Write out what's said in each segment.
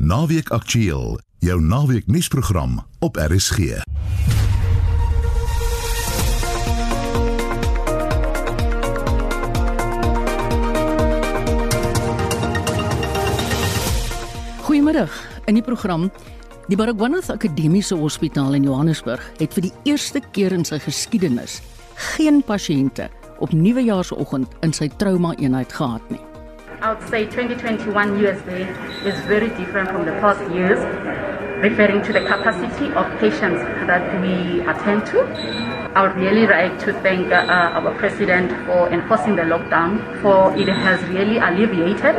Naweek Aktueel, jou naweek nuusprogram op RSG. Goeiemiddag. In die program Die Baragwanath Akademiese Hospitaal in Johannesburg het vir die eerste keer in sy geskiedenis geen pasiënte op Nuwejaarsoggend in sy trauma-eenheid gehad nie. I would say 2021 USD is very different from the past years, referring to the capacity of patients that we attend to. I would really like to thank uh, our president for enforcing the lockdown, for it has really alleviated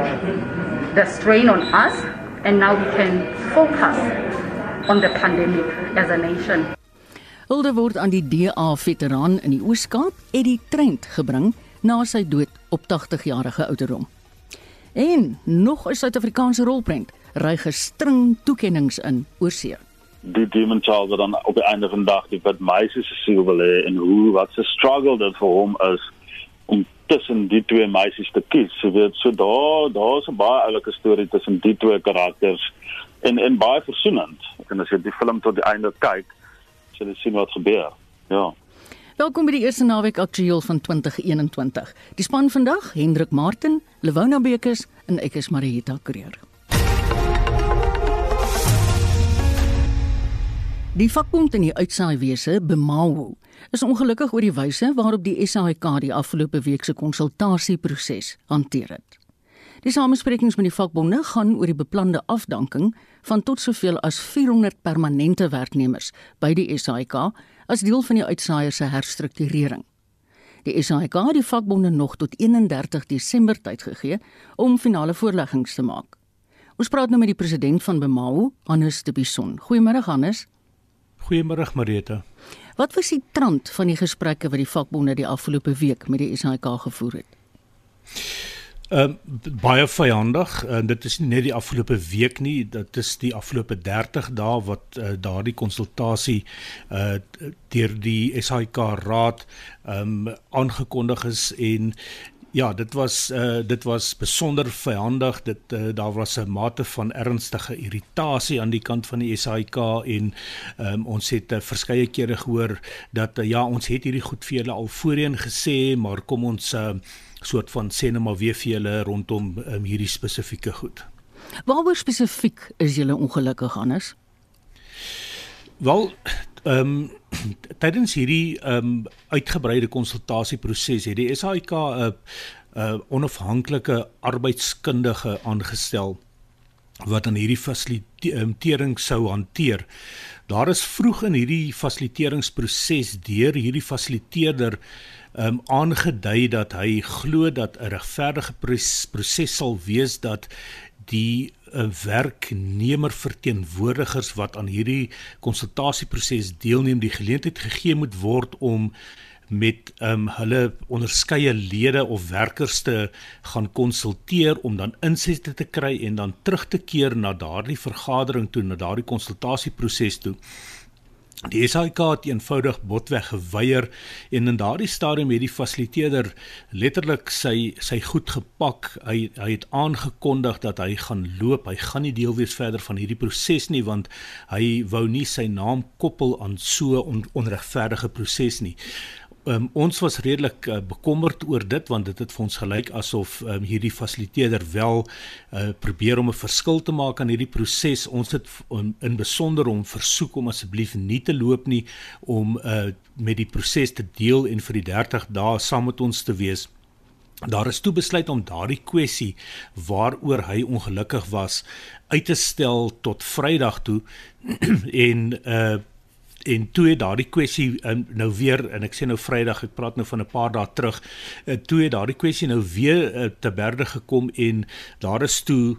the strain on us, and now we can focus on the pandemic as a nation. Hulde word aan die DA veteraan in die Oos-Kaap, Eddie Trent, gebring na sy dood op 80 jarige ouderdom. En nog 'n Suid-Afrikaanse rolprent ry gestring toekenninge in oorsee. die demon child wat dan op die einde van die dag die wat meisies se siel wil hê en hoe wat se struggle dit vir hom is om tussen die twee meisies te kies. Jy weet, so daar daar's 'n baie oulike storie tussen die twee karakters en en baie versoenend. En as jy die film tot die einde kyk, sal jy sien wat gebeur. Ja. Welkom by die eerste naweek aktueel van 2021. Die span vandag: Hendrik Martin, Lewona Bekes en ek is Marieta Kreer. Die vakbond in die uitsaaiwese, Bemawo, is ongelukkig oor die wyse waarop die SAIK die afgelope week se konsultasieproses hanteer het. Die samesprekings met die vakbonde gaan oor die beplande afdanking van tot soveel as 400 permanente werknemers by die SAIK as deel van die uitsaaiers se herstrukturering. Die SAIK het die vakbonde nog tot 31 Desember tyd gegee om finale voorleggings te maak. Ons praat nou met die president van Bemawo, Hannes de Bison. Goeiemôre Hannes. Goeiemôre Marita. Wat was die trant van die gesprekke wat die vakbonde die afgelope week met die SAIK gevoer het? Ehm uh, baie vyandig en dit is nie net die afgelope week nie, dit is die afgelope 30 dae wat uh, daardie konsultasie uh deur die SAIK raad ehm um, aangekondig is en Ja, dit was uh dit was besonder vyandig. Dit uh, daar was 'n mate van ernstige irritasie aan die kant van die SAIK en um, ons het uh, verskeie kere gehoor dat uh, ja, ons het hierdie goed vir julle al voorheen gesê, maar kom ons uh soort van sê net maar weer vir julle rondom um, hierdie spesifieke goed. Waaroor spesifiek is julle ongelukkig Hannes? Wel, ehm um, tydens hierdie ehm um, uitgebreide konsultasieproses het die SAIK 'n uh, 'n uh, onafhanklike arbeidskundige aangestel wat aan hierdie fasilitering sou hanteer. Daar is vroeg in hierdie fasiliteringsproses deur hierdie fasiliteerder ehm um, aangedui dat hy glo dat 'n regverdige proses sal wees dat die 'n werknemer verteenwoordigers wat aan hierdie konsultasieproses deelneem die geleentheid gegee moet word om met um, hulle onderskeie lede of werkers te gaan konsulteer om dan insette te kry en dan terug te keer na daardie vergadering toe na daardie konsultasieproses toe. Die SAIK het eenvoudig botweg geweier en in daardie stadium het die fasiliteerder letterlik sy sy goed gepak. Hy hy het aangekondig dat hy gaan loop. Hy gaan nie deel wees verder van hierdie proses nie want hy wou nie sy naam koppel aan so on, onregverdige proses nie um, ons was redelik uh, bekommerd oor dit want dit het vir ons gelyk asof um, hierdie fasiliteerder wel uh, probeer om 'n verskil te maak aan hierdie proses. Ons het um, in besonder om versoek om asseblief nie te loop nie om uh, met die proses te deel en vir die 30 dae saam met ons te wees. Daar is toe besluit om daardie kwessie waaroor hy ongelukkig was uit te stel tot Vrydag toe en uh en toe het daardie kwessie um, nou weer en ek sê nou Vrydag ek praat nou van 'n paar dae terug uh, toe het daardie kwessie nou weer uh, te berde gekom en daar is toe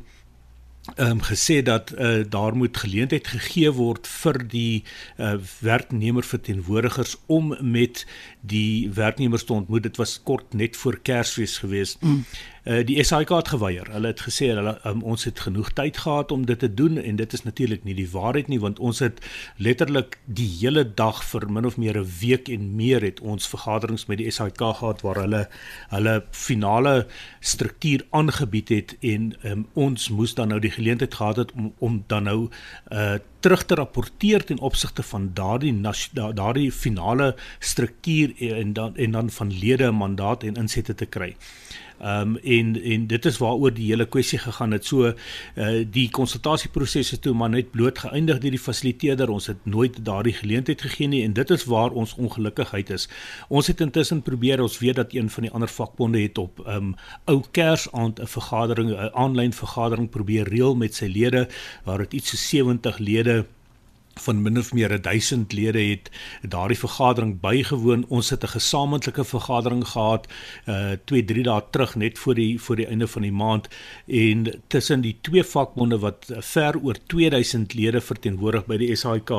ehm um, gesê dat uh, daar moet geleentheid gegee word vir die uh, werknemer verteenwoordigers om met die werknemers te ontmoet. Dit was kort net voor Kersfees geweest. Mm. Uh, die SAIK het geweier. Hulle het gesê hulle um, ons het genoeg tyd gehad om dit te doen en dit is natuurlik nie die waarheid nie want ons het letterlik die hele dag vir min of meer 'n week en meer het ons vergaderings met die SAIK gehad waar hulle hulle finale struktuur aangebied het en um, ons moes dan nou die geleentheid gehad het om om dan nou uh terug te rapporteer ten opsigte van daardie daardie finale struktuur en dan en dan van lede 'n mandaat en insette te kry. Ehm um, en en dit is waaroor die hele kwessie gegaan het. So uh die konsultasieproses het toe maar net bloot geëindig deur die fasiliteerder. Ons het nooit daardie geleentheid gegee nie en dit is waar ons ongelukkigheid is. Ons het intussen probeer, ons weet dat een van die ander vakbonde het op ehm um, ou Kersaand 'n vergadering, 'n aanlyn vergadering probeer reël met sy lede waar dit iets so 70 lede van min of meer 1000 lede het daardie vergadering bygewoon. Ons het 'n gesamentlike vergadering gehad uh 2 3 dae terug net voor die voor die einde van die maand en tussen die twee vakbonde wat ver oor 2000 lede verteenwoordig by die SAIK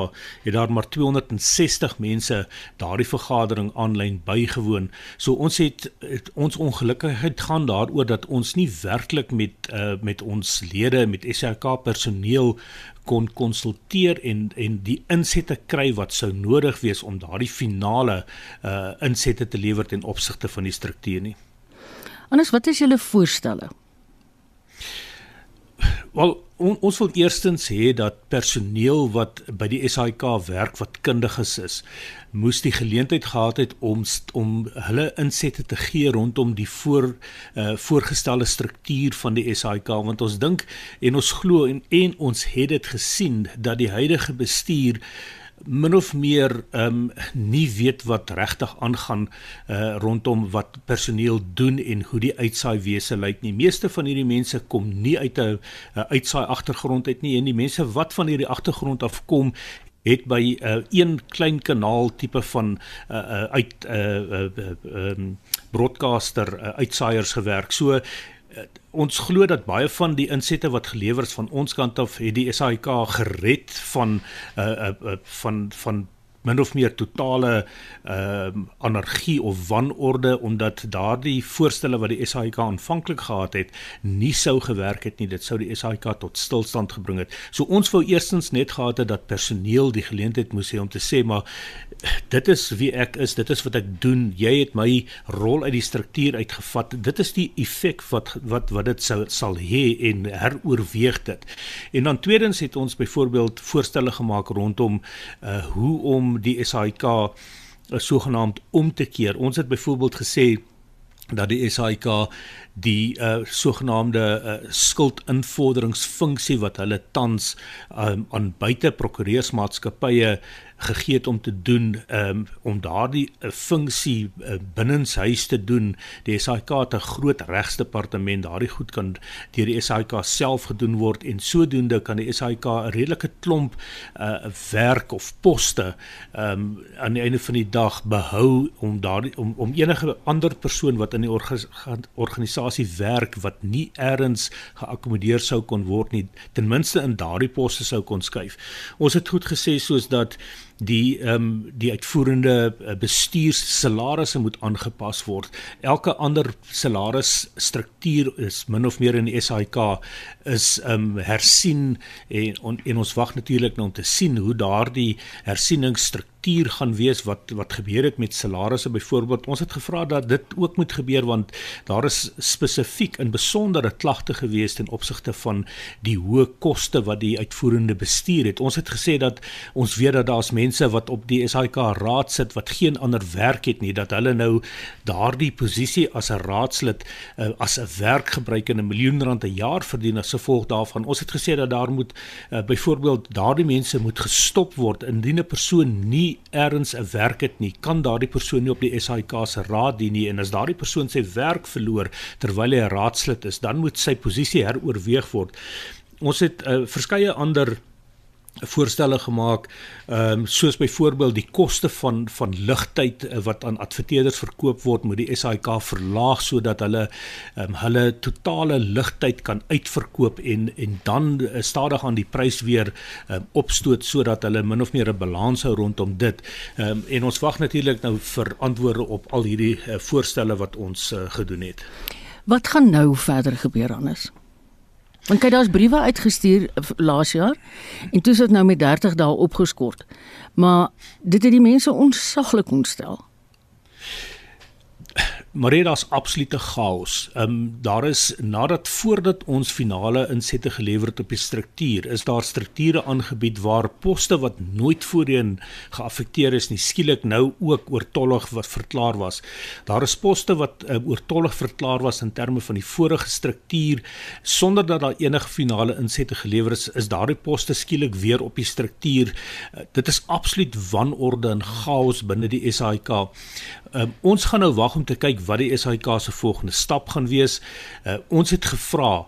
het daar maar 260 mense daardie vergadering aanlyn bygewoon. So ons het, het ons ongelukkigheid gaan daaroor dat ons nie werklik met uh met ons lede met SAIK personeel kon konsulteer en en die insette kry wat sou nodig wees om daardie finale uh insette te lewer ten opsigte van die struktuur nie. Anders wat is julle voorstelle? Wel on, ons wil eerstens hê dat personeel wat by die SAIK werk wat kundiges is, moes die geleentheid gehad het om om hulle insette te gee rondom die voor uh, voorgestelde struktuur van die SAIK want ons dink en ons glo en, en ons het dit gesien dat die huidige bestuur min of meer ehm um, nie weet wat regtig aangaan uh rondom wat personeel doen en hoe die uitsaai wese lyk nie. Meeste van hierdie mense kom nie uit 'n uitsaai agtergrond uit nie en die mense wat van hierdie agtergrond af kom het by 'n uh, een klein kanaal tipe van uh, uh uit 'n uh, uh, um, broadcaster uh, uitsaaiers gewerk. So uh, ons glo dat baie van die insette wat gelewer is van ons kant af het die SAIK gered van uh, uh, uh van van min of meer totale ehm uh, anargie of wanorde omdat daardie voorstelle wat die SAIK aanvanklik gehad het nie sou gewerk het nie. Dit sou die SAIK tot stilstand gebring het. So ons wou eerstens net gehad het dat personeel die geleentheid moes hê om te sê maar dit is wie ek is dit is wat ek doen. Jy het my rol uit die struktuur uitgevat. Dit is die effek wat wat wat dit sou sal hê en heroorweeg dit. En dan tweedens het ons byvoorbeeld voorstelle gemaak rondom uh, hoe om die SAIK eh, sogenaamd om te keer. Ons het byvoorbeeld gesê dat die SAIK die uh, sogenaamde uh, skuldinvorderingsfunksie wat hulle tans um, aan buite prokureursmaatskappye gegee het om te doen um, om daardie uh, funksie uh, binnenshuis te doen. Die SAIK het 'n groot regsdepartement daardie goed kan deur die SAIK self gedoen word en sodoende kan die SAIK 'n redelike klomp uh, werk of poste um, aan die einde van die dag behou om daardie om om enige ander persoon wat in die organisasie werk wat nie eers geakkommodeer sou kon word nie ten minste in daardie poste sou kon skuif. Ons het goed gesê soos dat die ehm um, die uitvoerende eh, bestuurssalarisse moet aangepas word. Elke ander salarisstruktuur is min of meer in die SAIK is um, hersien en on, en ons wag natuurlik nou om te sien hoe daardie hersieningsstruktuur gaan wees wat wat gebeur het met salarisse byvoorbeeld. Ons het gevra dat dit ook moet gebeur want daar is spesifiek in besondere klagte gewees ten opsigte van die hoë koste wat die uitvoerende bestuur het. Ons het gesê dat ons weet dat daar's mense wat op die SAIK raad sit wat geen ander werk het nie dat hulle nou daardie posisie as 'n raadslid uh, as 'n werk gebruik en 'n miljoen rand 'n jaar verdien as gevolg daarvan. Ons het gesê dat daar moet uh, byvoorbeeld daardie mense moet gestop word indien 'n persoon nie ergens 'n werk het nie, kan daardie persoon nie op die SAIK se raad dien nie en as daardie persoon sy werk verloor terwyl hy 'n raadslid is, dan moet sy posisie heroorweeg word. Ons het uh, verskeie ander voorstelle gemaak ehm um, soos byvoorbeeld die koste van van ligtyd uh, wat aan adverteerders verkoop word moet die SAIK verlaag sodat hulle ehm um, hulle totale ligtyd kan uitverkoop en en dan uh, stadig aan die prys weer um, opstoot sodat hulle min of meer 'n balans hou rondom dit. Ehm um, en ons wag natuurlik nou vir antwoorde op al hierdie uh, voorstelle wat ons uh, gedoen het. Wat gaan nou verder gebeur anders? Want kyk daar's briewe uitgestuur laas jaar en toe sit nou met 30 dae opgeskort. Maar dit het die mense onsaglik ontstel. Maar dit is absolute chaos. Ehm um, daar is nadat voordat ons finale insette gelewer het op die struktuur, is daar strukture aangebied waar poste wat nooit voorheen geaffekteer is nie skielik nou ook oortollig wat verklaar was. Daar is poste wat uh, oortollig verklaar was in terme van die vorige struktuur sonder dat daar enige finale insette gelewer is, is daardie poste skielik weer op die struktuur. Uh, dit is absoluut wanorde en chaos binne die SAIK. Um, ons gaan nou wag om te kyk wat die SAIK se volgende stap gaan wees. Uh, ons het gevra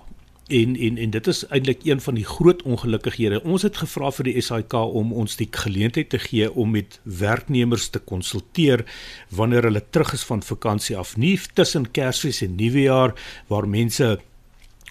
en en en dit is eintlik een van die groot ongelukkighede. Ons het gevra vir die SAIK om ons die geleentheid te gee om met werknemers te konsulteer wanneer hulle terug is van vakansie af, nie tussen Kersfees en Nuwejaar waar mense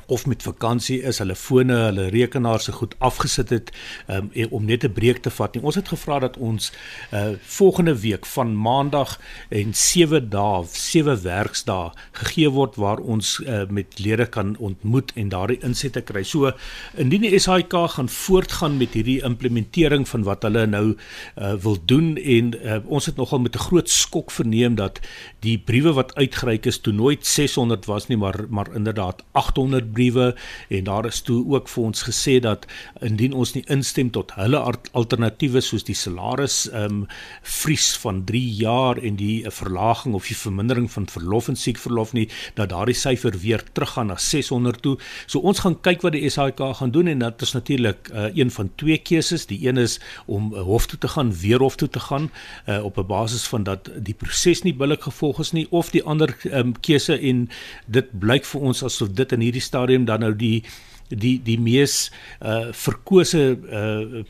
of met vakansie is, hulle fone, hulle rekenaars se goed afgesit het um, om net 'n breek te vat nie. Ons het gevra dat ons uh volgende week van maandag en 7 dae, 7 werksdae gegee word waar ons uh met lede kan ontmoet en daardie insette kry. So indien die SAIK gaan voortgaan met hierdie implementering van wat hulle nou uh wil doen en uh, ons het nogal met 'n groot skok verneem dat die briewe wat uitgereik is toe nooit 600 was nie, maar maar inderdaad 800 briewe en daar is toe ook vir ons gesê dat indien ons nie instem tot hulle alternatiewe soos die salaris ehm um, vries van 3 jaar en die verlaging of die vermindering van verlof en siekverlof nie dat daardie syfer weer teruggaan na 600 toe. So ons gaan kyk wat die SAIK gaan doen en dit is natuurlik uh, een van twee keuses. Die een is om uh, hof toe te gaan, weer hof toe te gaan uh, op 'n basis van dat die proses nie billik gevolg is nie of die ander um, keuse en dit blyk vir ons asof dit in hierdie stadium dan nou die die die mees uh verkose uh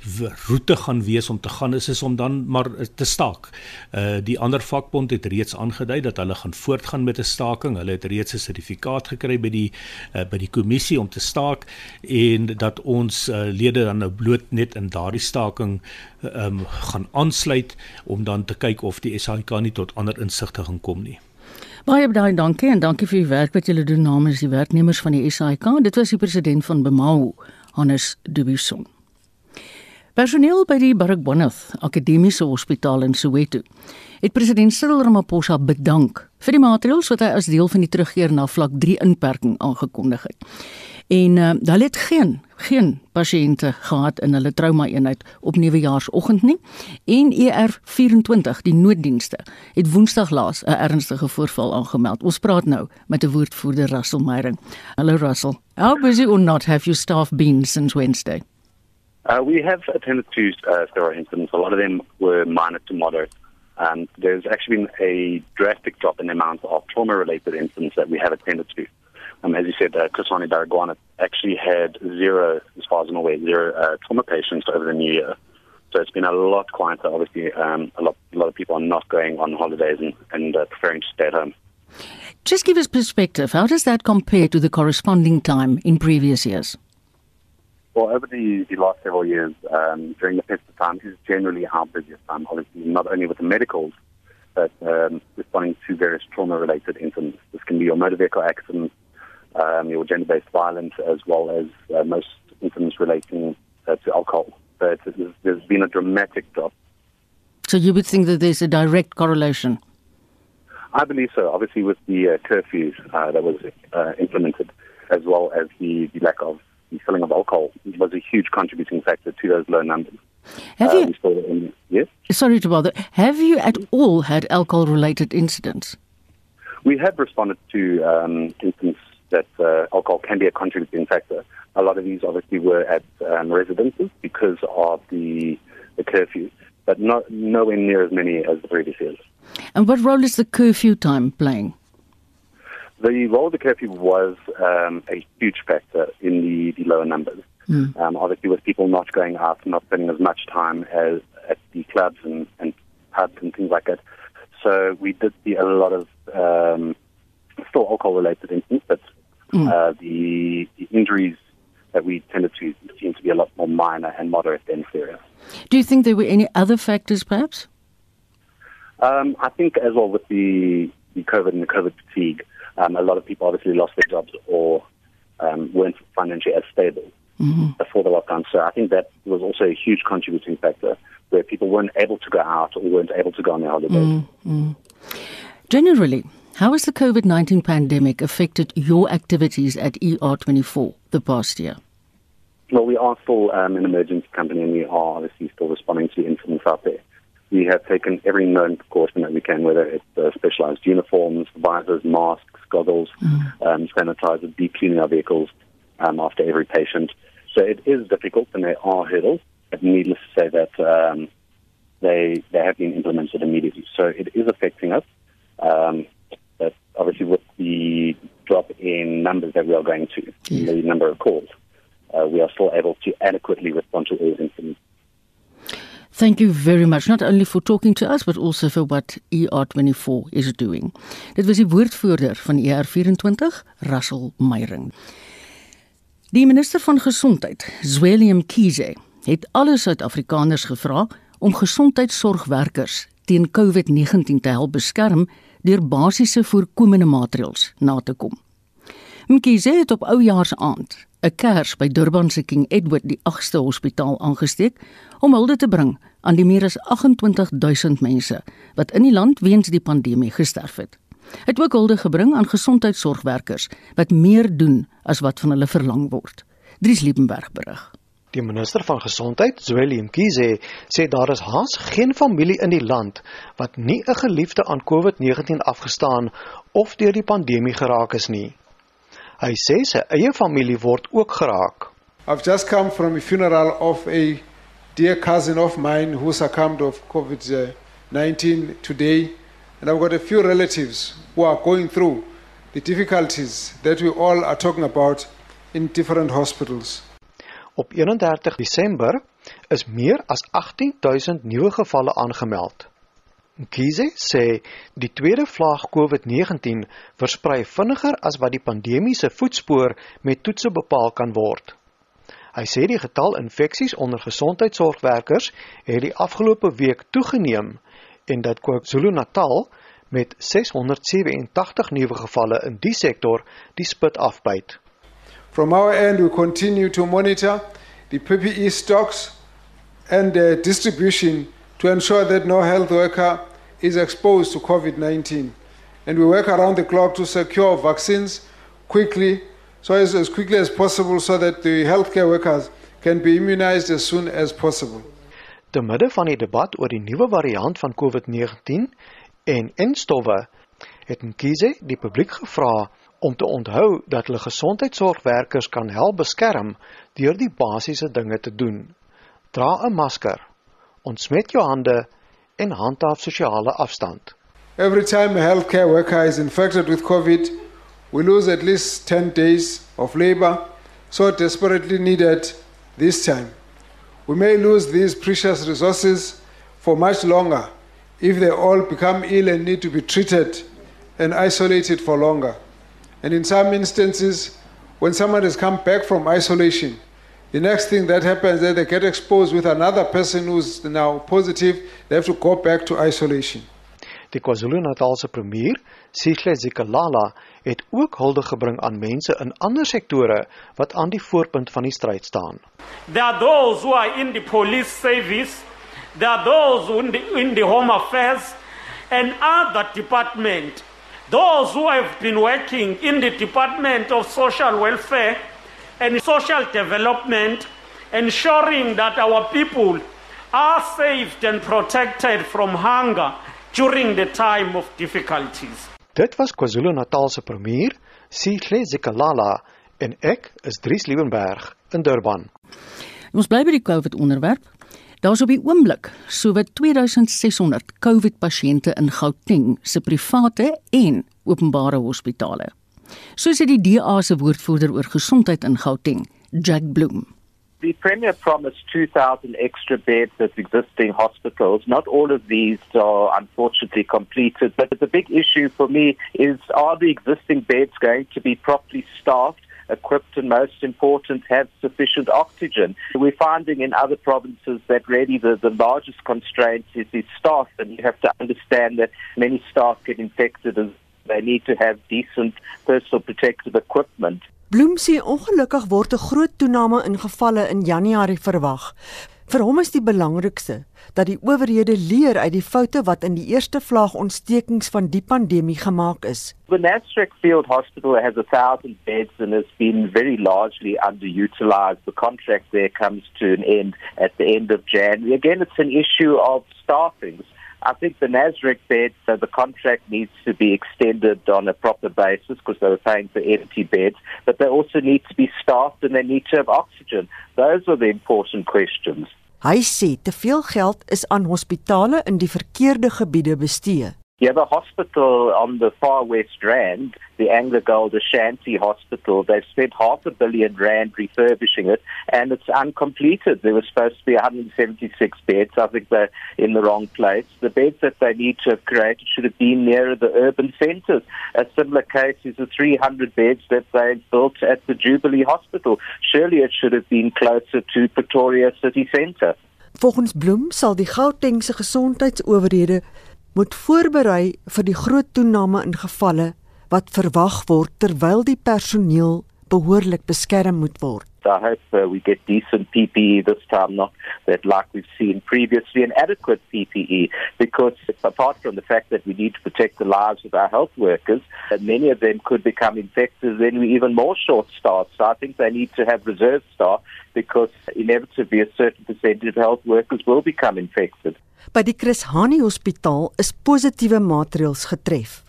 roete gaan wees om te gaan is is om dan maar te staak. Uh die ander vakbond het reeds aangedui dat hulle gaan voortgaan met 'n staking. Hulle het reeds 'n sertifikaat gekry by die uh by die kommissie om te staak en dat ons uh, lede dan nou bloot net in daardie staking um gaan aansluit om dan te kyk of die SAIK nie tot ander insigte gaan kom nie. Baie baie dankie en dankie vir die werk wat julle doen namens die werknemers van die SAIK. Dit was die president van Bemau, Hannes Dubison. Personeel by die Baragwanath Akademiese Hospitaal in Soweto het president Cyril Ramaphosa bedank vir die maatreëls wat hy as deel van die terugkeer na vlak 3 inperking aangekondig het en uh, hulle het geen geen pasiënte gehad in hulle trauma eenheid op nuwejaarsoggend nie en ER24 die nooddienste het woensdag laas 'n ernstige voorval aangemeld. Ons praat nou met 'n woordvoerder Russell Meyering. Hallo Russell. How busy or not have you staff been since Wednesday? Uh, we have attended to uh, steroid incidents. A lot of them were minor to moderate. Um, there's actually been a drastic drop in the amount of trauma-related incidents that we have attended to. Um, as you said, uh, Kasani Baragwana actually had zero, as far as I'm aware, zero uh, trauma patients over the new year. So it's been a lot quieter. Obviously, um, a lot a lot of people are not going on holidays and, and uh, preferring to stay at home. Just give us perspective. How does that compare to the corresponding time in previous years? Well, over the, the last several years, um, during the festive time is generally our busiest time, obviously, not only with the medicals, but um, responding to various trauma-related incidents. This can be your motor vehicle accidents, um, your gender-based violence, as well as uh, most incidents relating uh, to alcohol. But there's been a dramatic drop. So you would think that there's a direct correlation? I believe so. Obviously, with the uh, curfews uh, that was uh, implemented, as well as the, the lack of the filling of alcohol, was a huge contributing factor to those low numbers. Have you? In, yes. Sorry to bother. Have you at all had alcohol-related incidents? We have responded to um, incidents that uh, alcohol can be a contributing factor. A lot of these obviously were at um, residences because of the, the curfew, but not nowhere near as many as the previous years. And what role is the curfew time playing? The role of the curfew was um, a huge factor in the, the lower numbers. Mm. Um, obviously, with people not going out, not spending as much time as at the clubs and, and pubs and things like that. So we did see a lot of um, still alcohol-related incidents, but mm. uh, the, the injuries that we tended to seem to be a lot more minor and moderate than serious. Do you think there were any other factors, perhaps? Um, I think as well with the, the COVID and the COVID fatigue, um, a lot of people obviously lost their jobs or um, weren't financially as stable mm-hmm. before the lockdown. So I think that was also a huge contributing factor where people weren't able to go out or weren't able to go on their holidays. Mm-hmm. Generally, How has the COVID 19 pandemic affected your activities at ER24 the past year? Well, we are still um, an emergency company and we are obviously still responding to the incidents out there. We have taken every known precaution that we can, whether it's uh, specialized uniforms, visors, masks, goggles, mm. um, sanitizers, deep cleaning our vehicles um, after every patient. So it is difficult and there are hurdles. But needless to say that um, they they have been implemented immediately. So it is affecting us. Um, obviously, with the drop in numbers that we are going to, yes. the number of calls, uh, we are still able to adequately respond to all incidents. Thank you very much not only for talking to us but also for what ER24 is doing. Dit was die woordvoerder van ER24, Russell Meyering. Die minister van gesondheid, Zwelium Kize, het alle Suid-Afrikaners gevra om gesondheidsorgwerkers teen COVID-19 te help beskerm deur basiese voorkomende maatreëls na te kom. Mkize het op oujaarsaand 'n kers by Durban se King Edward die 8ste hospitaal aangesteek om hulde te bring aan die meer as 28000 mense wat in die land weens die pandemie gesterf het. Het ook hulde gebring aan gesondheidsorgwerkers wat meer doen as wat van hulle verlang word. Dries Liebenberg berig. Die minister van gesondheid, Zweli Mkhize, sê daar is haas geen familie in die land wat nie 'n geliefde aan COVID-19 afgestaan of deur die pandemie geraak is nie. Hy sê sy eie familie word ook geraak. I've just come from a funeral of a dear cousin of mine who succumbed of COVID-19 today and I've got a few relatives who are going through the difficulties that we all are talking about in different hospitals. Op 31 Desember is meer as 18000 nuwe gevalle aangemeld. Mkhize sê die tweede vlaag COVID-19 versprei vinniger as wat die pandemiese voetspoor met toetse bepaal kan word. Hy sê die getal infeksies onder gesondheidsorgwerkers het die afgelope week toegeneem en dat KwaZulu-Natal met 687 nuwe gevalle in die sektor die spit afbyt. From our end, we continue to monitor the PPE stocks and the distribution to ensure that no health worker is exposed to COVID 19. And we work around the clock to secure vaccines quickly, so as, as quickly as possible, so that the healthcare workers can be immunized as soon as possible. Te midde van die debat oor die nuwe variant van COVID-19 en enstowwe het Mkhize die publiek gevra om te onthou dat hulle gesondheidsorgwerkers kan help beskerm deur die basiese dinge te doen. Dra 'n masker, ontsmet jou hande en handhaaf sosiale afstand. Every time a healthcare worker is infected with COVID, we lose at least 10 days of labor, so desperately needed this time. We may lose these precious resources for much longer if they all become ill and need to be treated and isolated for longer. And in some instances, when someone has come back from isolation, the next thing that happens is that they get exposed with another person who's now positive, they have to go back to isolation. Die KwaZulu-Natalse premier, Sihle Zikalala, het ook hulde gebring aan mense in ander sektore wat aan die voorpunt van die stryd staan. There are those who are in the police service, there are those in the, in the home affairs and other departments those who have been working in the Department of Social Welfare and Social Development, ensuring that our people are saved and protected from hunger during the time of difficulties. Dit was KwaZulu-Natal se premier, Sihle Zikalala, en ek is Dries Liebenberg in Durban. Ons bly by die COVID onderwerp. Daar's op die oomblik sowat 2600 COVID-pasiënte in Gauteng se private en openbare hospitale. Soos dit die DA se woordvoerder oor gesondheid in Gauteng, Jack Bloom. The Premier promised 2,000 extra beds at existing hospitals. Not all of these are unfortunately completed, but the big issue for me is are the existing beds going to be properly staffed? Equipped and most important have sufficient oxygen. We're finding in other provinces that really the, the largest constraint is, is staff and you have to understand that many staff get infected and they need to have decent personal protective equipment. Bloem sê ongelukkig word 'n groot toename in gevalle in Januarie verwag. Vir hom is die belangrikste dat die owerhede leer uit die foute wat in die eerste vlaag ontstekings van die pandemie gemaak is. The Nasrec Field Hospital has 1000 beds and has been very largely underutilized. The contract there comes to an end at the end of January. Again, it's an issue of staffing. I think the Nasrec beds, so the contract needs to be extended on a proper basis because they were paying for empty beds, but they also need to be staffed and they need to have oxygen. Those are the important questions. Hy sê te veel geld is aan hospitale in die verkeerde gebiede bestee. You have a hospital on the far west Rand, the Anglo Gold Ashanti Hospital. They've spent half a billion Rand refurbishing it, and it's uncompleted. There were supposed to be 176 beds. I think they're in the wrong place. The beds that they need to have created should have been nearer the urban centres. A similar case is the 300 beds that they built at the Jubilee Hospital. Surely it should have been closer to Pretoria city centre. Volgens Bloem sal die Gautengse gesondheidsowerhede moet voorberei vir die groot toename in gevalle wat verwag word terwyl die personeel behoorlik beskerm moet word. I hope uh, we get decent PPE this time, not that like we've seen previously, and adequate PPE, because apart from the fact that we need to protect the lives of our health workers, and many of them could become infected, then we're even more short-staffed. So I think they need to have reserve staff because inevitably a certain percentage of health workers will become infected. By die Chris Hani Hospitaal is positiewe maatreëls getref.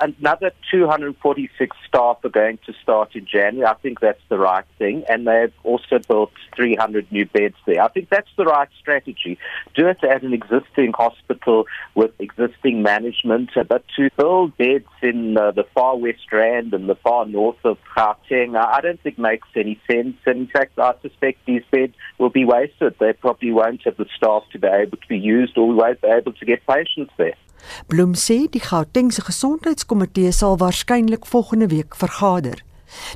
Another 246 staff are going to start in January. I think that's the right thing. And they've also built 300 new beds there. I think that's the right strategy. Do it at an existing hospital with existing management. But to build beds in uh, the far west Rand and the far north of Gauteng, I don't think makes any sense. And in fact, I suspect these beds will be wasted. They probably won't have the staff to be able to be used or we won't be able to get patients there. Bloem sê die Gautengse gesondheidskomitee sal waarskynlik volgende week vergader.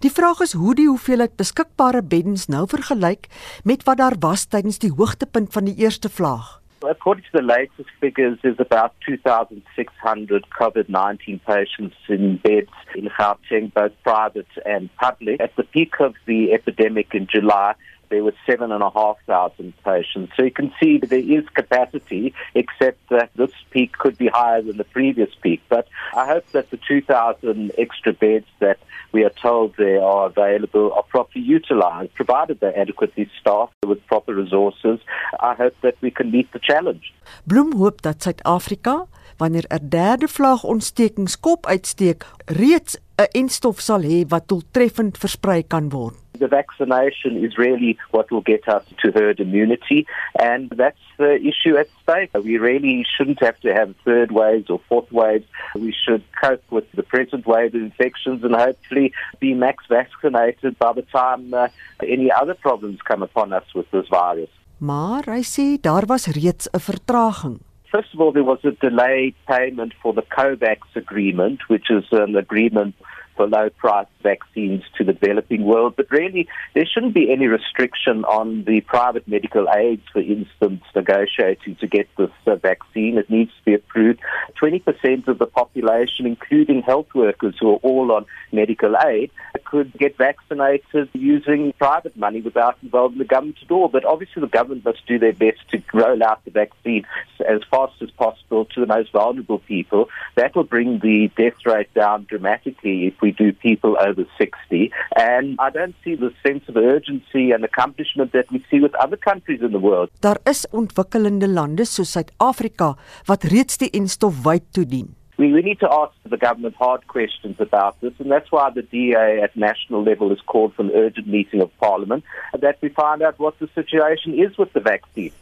Die vraag is hoe die hoeveelheid beskikbare beddens nou vergelyk met wat daar was tydens die hoogtepunt van die eerste vlaag. According to the latest figures, there's about 2,600 COVID-19 patients in beds in Gauteng, both private and public. At the peak of the epidemic in July, there were seven and a half thousand patients. So you can see that there is capacity, except that this peak could be higher than the previous peak. But I hope that the 2,000 extra beds that we are told they are available are properly utilized, provided they're adequately staffed with proper resources. I hope that we can meet the challenge. Bloem hoop dat Suid-Afrika wanneer 'n derde vlaag ontstekings kop uitsteek, reeds 'n enstof sal hê wat doeltreffend versprei kan word. The vaccination is really what will get us to herd immunity, and that's the issue at stake. We really shouldn't have to have third waves or fourth waves. We should cope with the present wave of infections and hopefully be max vaccinated by the time uh, any other problems come upon us with this virus. Maar hy sê daar was reeds 'n vertraging. First of all, there was a delayed payment for the COVAX agreement, which is an agreement for low price vaccines to the developing world. But really, there shouldn't be any restriction on the private medical aids, for instance, negotiating to get this uh, vaccine. It needs to be approved. 20% of the population, including health workers who are all on medical aid, could get vaccinated using private money without involving the government at all. But obviously, the government must do their best to roll out the vaccine as fast as possible to the most vulnerable people. That will bring the death rate down dramatically if we do people over 60. And I don't see the sense of urgency and accomplishment that we see with other countries in the world. Daar is ontwikkelende lande soos Suid-Afrika wat reeds die enstof wyd toedien. We, we need to ask the government hard questions about this, and that's why the DA at national level has called for an urgent meeting of Parliament, that we find out what the situation is with the vaccine.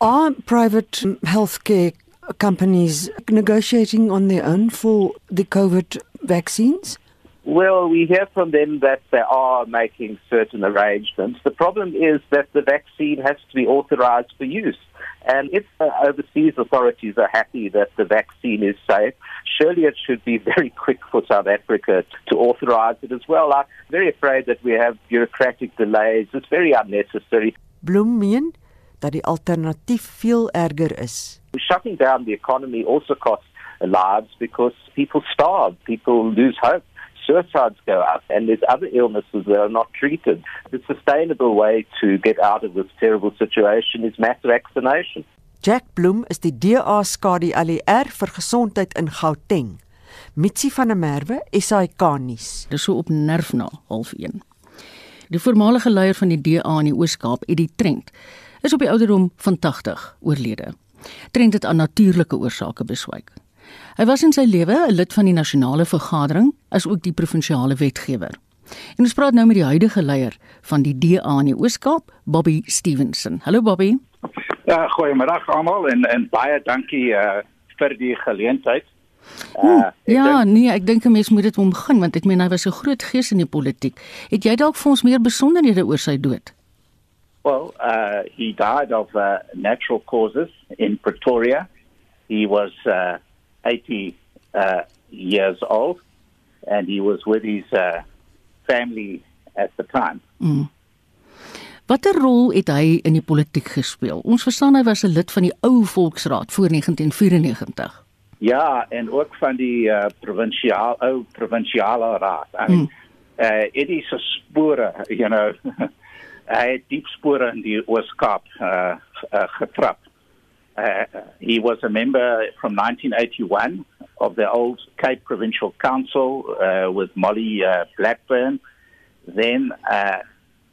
Are private healthcare companies negotiating on their own for the COVID vaccines? Well, we hear from them that they are making certain arrangements. The problem is that the vaccine has to be authorized for use. And if uh, overseas authorities are happy that the vaccine is safe, surely it should be very quick for South Africa to authorize it as well. I'm very afraid that we have bureaucratic delays. It's very unnecessary. Bloem meen dat die alternatief veel erger is. Shutting down the economy also costs lives because people starve, people lose hope. Suicides go up, and there's other illnesses that are not treated. The sustainable way to get out of this terrible situation is mass vaccination. Jack Bloem is die DA skadu ALR vir gesondheid in Gauteng. Mitsi van der Merwe, SAK nuus. Dis so op nerf na half 1. Die voormalige leier van die DA in die Oos-Kaap, Eddie Trent, is op die ouderdom van 80 oorlede. Trent het aan natuurlike oorsake beswyk. Hy was in sy lewe 'n lid van die nasionale vergadering as ook die provinsiale wetgewer. En ons praat nou met die huidige leier van die DA in die Oos-Kaap, Bobby Stevenson. Hallo Bobby. Ja, goeiemiddag almal en en baie dankie uh vir die geleentheid. Uh, ja, denk, nee, ek dink 'n mens moet dit omgaan want ek meen hy was 'n groot gees in die politiek. Het jy dalk vir ons meer besonderhede oor sy dood? Well, uh he died of uh, natural causes in Pretoria. He was uh 80 uh years old and he was with his uh family at the time. Mm. Watter rol het hy in die politiek gespeel? Ons verstaan hy was 'n lid van die ou Volksraad voor 1994. Ja, en ook van die uh, provinsiaal ou provinsiale raad. Hmm. Uh Eddie se spore, you know, hy het diep spore in die Oos-Kaap uh, uh getrap. Uh, he was a member from 1981 of the old Cape Provincial Council uh, with Molly uh, Blackburn. Then, uh,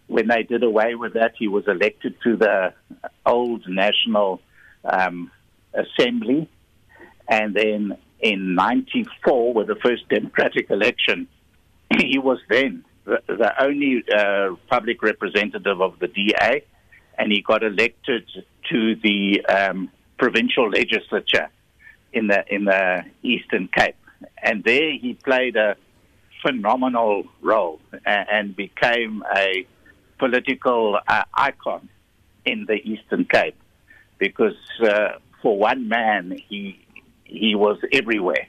when they did away with that, he was elected to the old National um, Assembly and then in 94, with the first democratic election, he was then the, the only uh, public representative of the DA, and he got elected to the um, provincial legislature in the in the Eastern Cape, and there he played a phenomenal role and, became a political uh, icon in the Eastern Cape because uh, for one man he he was everywhere,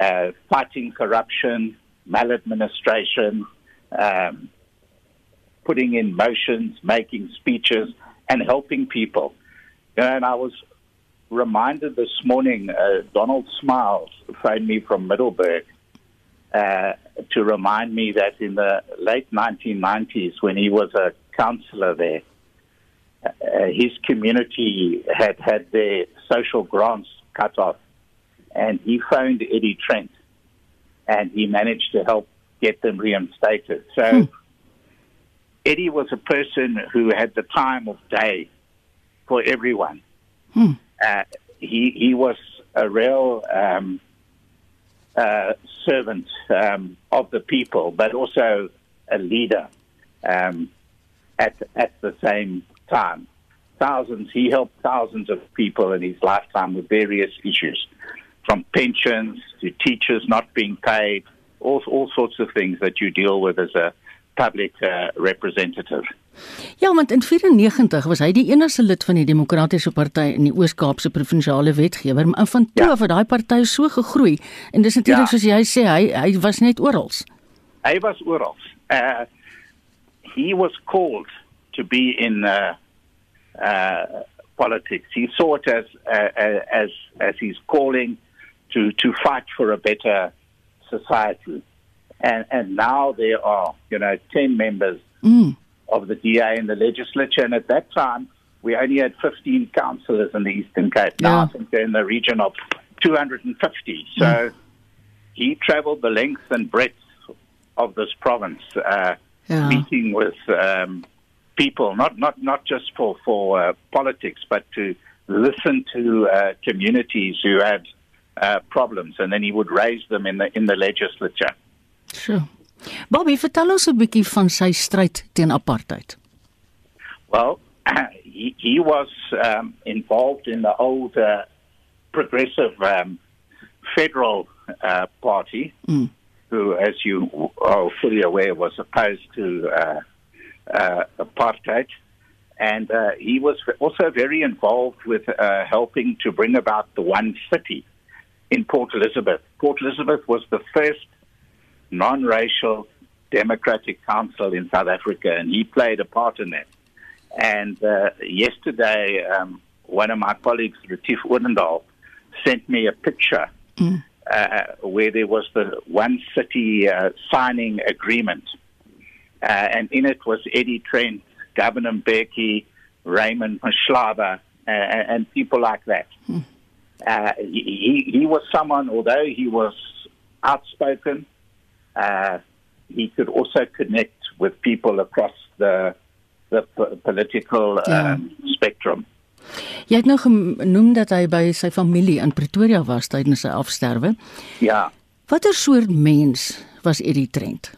uh, fighting corruption, maladministration, um, putting in motions, making speeches, and helping people. And I was reminded this morning, uh, Donald Smiles phoned me from Middleburg uh, to remind me that in the late 1990s, when he was a councillor there, uh, his community had had their social grants cut off and he phoned Eddie Trent, and he managed to help get them reinstated. So hmm. Eddie was a person who had the time of day for everyone. Hmm. Uh, he he was a real um, uh, servant um, of the people, but also a leader um, at at the same time. Thousands, he helped thousands of people in his lifetime with various issues from pensions to teachers not being paid, all, all sorts of things that you deal with as a public uh, representative. Ja, want in 94 was hy die enigste lid van die Demokratiese Party in die Oos-Kaapse provinsiale wetgewer, maar van toe ja. af het daai party so gegroei en dis natuurlik ja. soos jy sê, hy hy was net oral. Hy was oral. Uh he was called to be in uh uh politics. He saw it as uh, as as his calling to, to fight for a better society. And, and now there are, you know, 10 members mm. of the DA in the legislature. And at that time, we only had 15 councillors in the Eastern Cape. Now yeah. I think they're in the region of 250. So mm. he traveled the length and breadth of this province, uh, yeah. meeting with um, people, not, not, not just for, for uh, politics, but to listen to uh, communities who had uh, problems and then he would raise them in the in the legislature. Sure. Bobby, vertel ons 'n bietjie van sy stryd teen apartheid. Well, he, he was um, involved in the old uh, progressive um, federal uh, party, mm. who, as you are fully aware, was opposed to uh, uh, apartheid. And uh, he was also very involved with uh, helping to bring about the one city in Port Elizabeth. Port Elizabeth was the first non racial democratic council in South Africa, and he played a part in that. And uh, yesterday, um, one of my colleagues, Retief Odendaal, sent me a picture mm. uh, where there was the one city uh, signing agreement. Uh, and in it was Eddie Trent, Governor Becky, Raymond Mashlaba, uh, and people like that. Uh, he, he was someone, although he was outspoken, uh, he could also connect with people across the the political yeah. um, spectrum. Jy het nou genoem dat hy by sy familie in Pretoria was tydens sy afsterwe. Ja. Watter soort mens was Eddie Trent?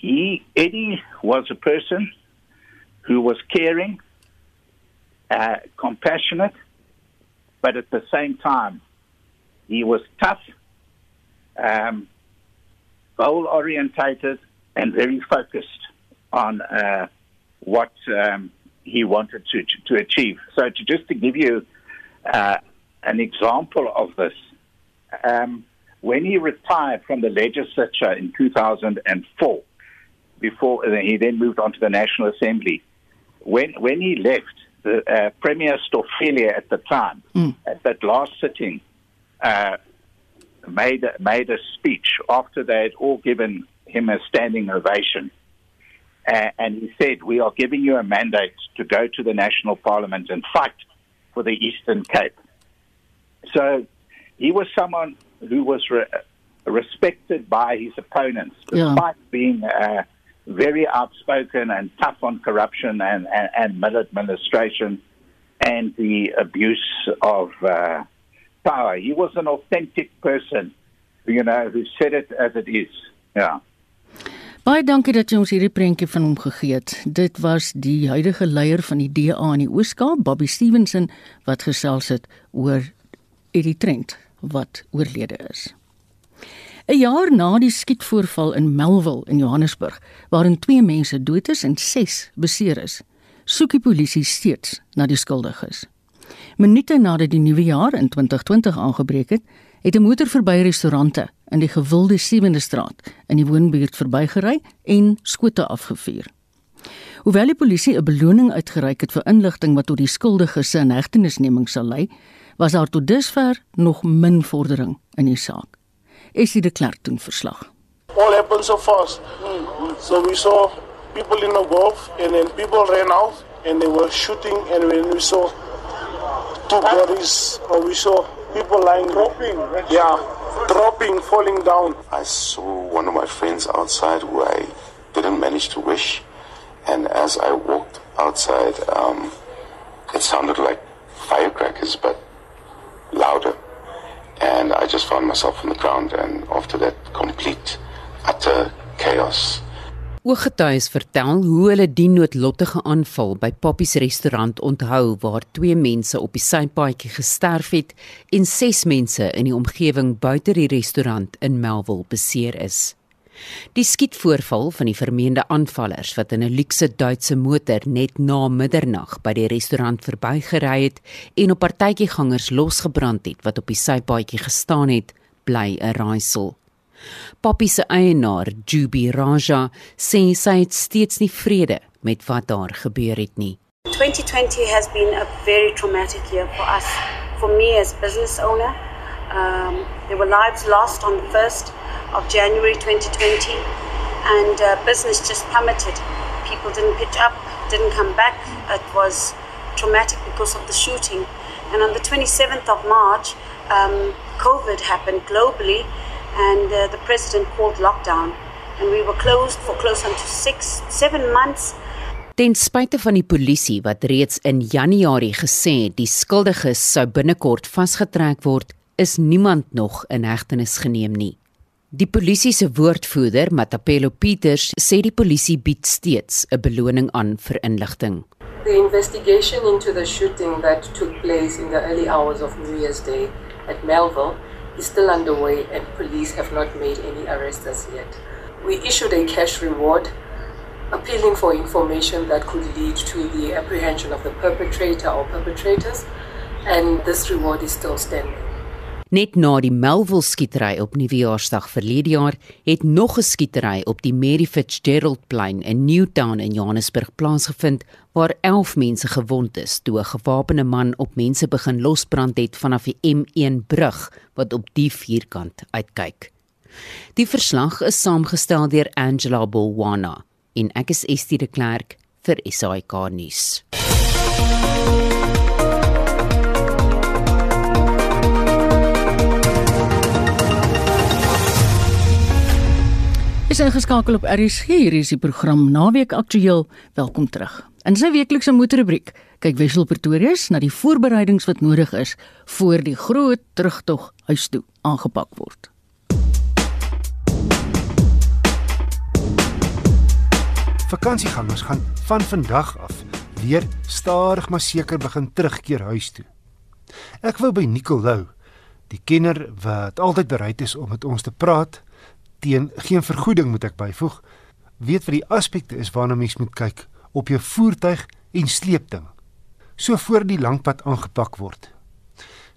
He Eddie was a person who was caring, uh, compassionate, but at the same time, he was tough, um, goal orientated, and very focused on uh, what um, he wanted to, to, to, achieve. So, to, just to give you uh, an example of this, um, when he retired from the legislature in 2004, before he then moved on to the National Assembly, when when he left, the uh, Premier Stoffelier at the time, mm. at that last sitting, uh, made made a speech after they had all given him a standing ovation, uh, and he said, "We are giving you a mandate to go to the national parliament and fight for the Eastern Cape." So, he was someone who was re- respected by his opponents, despite yeah. being uh, very outspoken and tough on corruption and, and, and maladministration and the abuse of uh, power. He was an authentic person, you know, who said it as it is. Yeah. Baie dankie dat jy ons hierdie prentjie van hom gegee het. Dit was die huidige leier van die DA in die Oos-Kaap, Bobby Stevenson, wat gesels het oor Eddie Trent wat oorlede is. 'n Jaar na die skietvoorval in Melville in Johannesburg, waarin 2 mense dood is en 6 beseer is, soek die polisie steeds na die skuldiges. Minute nadat die nuwe jaar in 2020 aangebreek het, het 'n motor verby restaurante in die gewilde 7de straat in die woonbuurt verbygery en skote afgevuur. Hoewel die polisie 'n beloning uitgereik het vir inligting wat tot die skuldiges se inhegtenisneming sal lei, was daar tot dusver nog min vordering in die saak. Essie de Klerk doen verslag. All happened so fast. So we saw people in the golf and then people ran out and they were shooting and when we saw two bodies or we saw people lying dropping yeah dropping falling down. I saw one of my friends outside who i didn't manage to wish and as i walked outside um, it sounded like firecrackers but louder. And I just found myself on the ground and after that complete utter chaos. Ooggetuies vertel hoe hulle die noodlottige aanval by Poppy se restaurant onthou waar twee mense op die sypaadjie gesterf het en ses mense in die omgewing buite die restaurant in Melville beseer is. Die skietvoorval van die vermeende aanvallers wat in 'n luukse Duitse motor net na middernag by die restaurant verbygery het en op partytjiegangers losgebrand het wat op die sypaadjie gestaan het, bly 'n raaisel. Poppy se eienaar, Jubi Raja, sê sy het steeds nie vrede met wat daar gebeur het nie. 2020 has been a very traumatic year for us. For me as business owner, um, there were lives lost on the first of January 2020, and uh, business just plummeted. People didn't pitch up, didn't come back. It was traumatic because of the shooting. And on the 27th of March, um, COVID happened globally, and uh, the president called lockdown. And we were closed for close on to six, seven months. Ten spyte van die polisie wat reeds in Januarie gesê het die skuldiges sou binnekort vasgetrek word, is niemand nog in hegtenis geneem nie. Die polisie se woordvoerder, Matapelo Peters, sê die polisie bied steeds 'n beloning aan vir inligting. The investigation into the shooting that took place in the early hours of New Year's Day at Melville is still underway and police have not made any arrests as yet. We issued a cash reward appealing for information that could lead to the apprehension of the perpetrator or perpetrators and this reward is still standing. Net na die Melville skietery op Nuwejaarsdag verlede jaar, het nog 'n skietery op die Mary Fitzgerald plein in Newtown in Johannesburg plaasgevind waar 11 mense gewond is toe 'n gewapende man op mense begin losbrand het vanaf die M1 brug wat op die vierkant uitkyk. Die verslag is saamgestel deur Angela Bolwana en ek is Estie de Klerk vir SAK nuus. Is ingeskakel op RSG. Hier is die program Naweek Aktueel. Welkom terug. In sy weeklikse moederrubriek kyk Wessel Pretorius na die voorbereidings wat nodig is voor die groot terugtog huis toe aangepak word. Vakansiegangers gaan van vandag af weer stadig maar seker begin terugkeer huis toe. Ek wou by Nicolou, die kenner wat altyd bereid is om met ons te praat, teen geen vergoeding moet ek byvoeg, weet wat die aspekte is waarna mens moet kyk op jou voertuig en sleepding. So voor die langpad aangepak word.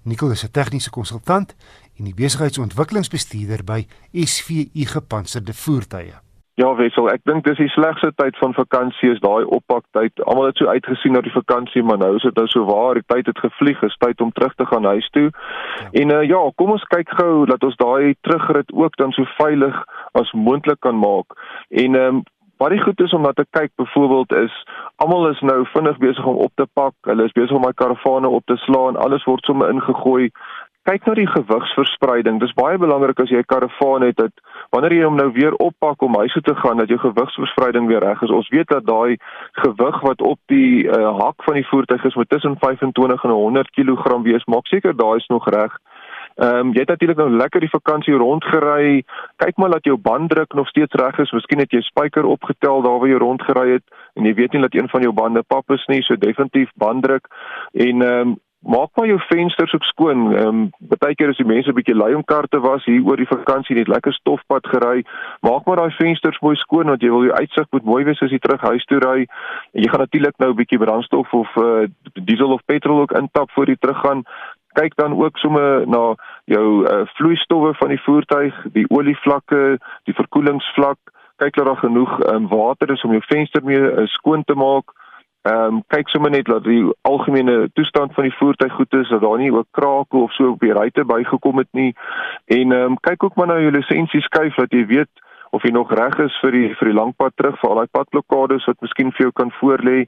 Nicol is 'n tegniese konsultant en die besigheidsontwikkelingsbestuurder by SVU Gepantserde Voertuie. Ja, Wessel, ek dink dis die slegste tyd van vakansie is daai oppaktyd. Almal het so uitgesien na die vakansie, maar nou is dit nou so waar, die tyd het gevlieg, is tyd om terug te gaan huis toe. Ja. En uh, ja, kom ons kyk gou dat ons daai terugrit ook dan so veilig as moontlik kan maak. En ehm um, wat die goed is om na te kyk byvoorbeeld is almal is nou vinnig besig om op te pak. Hulle is besig om my karavane op te slaan. Alles word sommer ingegooi kyk na die gewigsverspreiding. Dis baie belangrik as jy 'n karavaan het dat wanneer jy hom nou weer oppak om huis toe te gaan, dat jou gewigsverspreiding weer reg is. Ons weet dat daai gewig wat op die uh, hak van die voertuig is met tussen 25 en 100 kg wees, maak seker daai is nog reg. Ehm um, jy het natuurlik nou lekker die vakansie rondgery. Kyk maar dat jou banddruk nog steeds reg is. Miskien het jy spyker opgetel daar waar jy rondgery het en jy weet nie dat een van jou bande pap is nie, so definitief banddruk. En ehm um, maak maar jou vensters ook skoon. Ehm um, baie keer as die mense 'n bietjie lui om kar te was hier oor die vakansie net lekker stofpad gery, maak maar daai vensters mooi skoon want jy wil jou uitsig moet mooi wees as jy terug huis toe ry. En jy gaan natuurlik nou 'n bietjie brandstof of uh, diesel of petrol ook intap voor jy teruggaan. Kyk dan ook sommer na jou uh, vloeistowwe van die voertuig, die olievlakke, die verkoelingsvlak. Kyk dat daar genoeg um, water is om jou venster mee uh, skoon te maak. Ehm um, kyk sommer net dat die algemene toestand van die voertuig goed is, dat daar nie ook krake of so op die ruitte bygekom het nie. En ehm um, kyk ook maar na jou lisensie skuif dat jy weet of jy nog reg is vir die vir die lang pad terug vir al daai padblokkades wat miskien vir jou kan voorlê.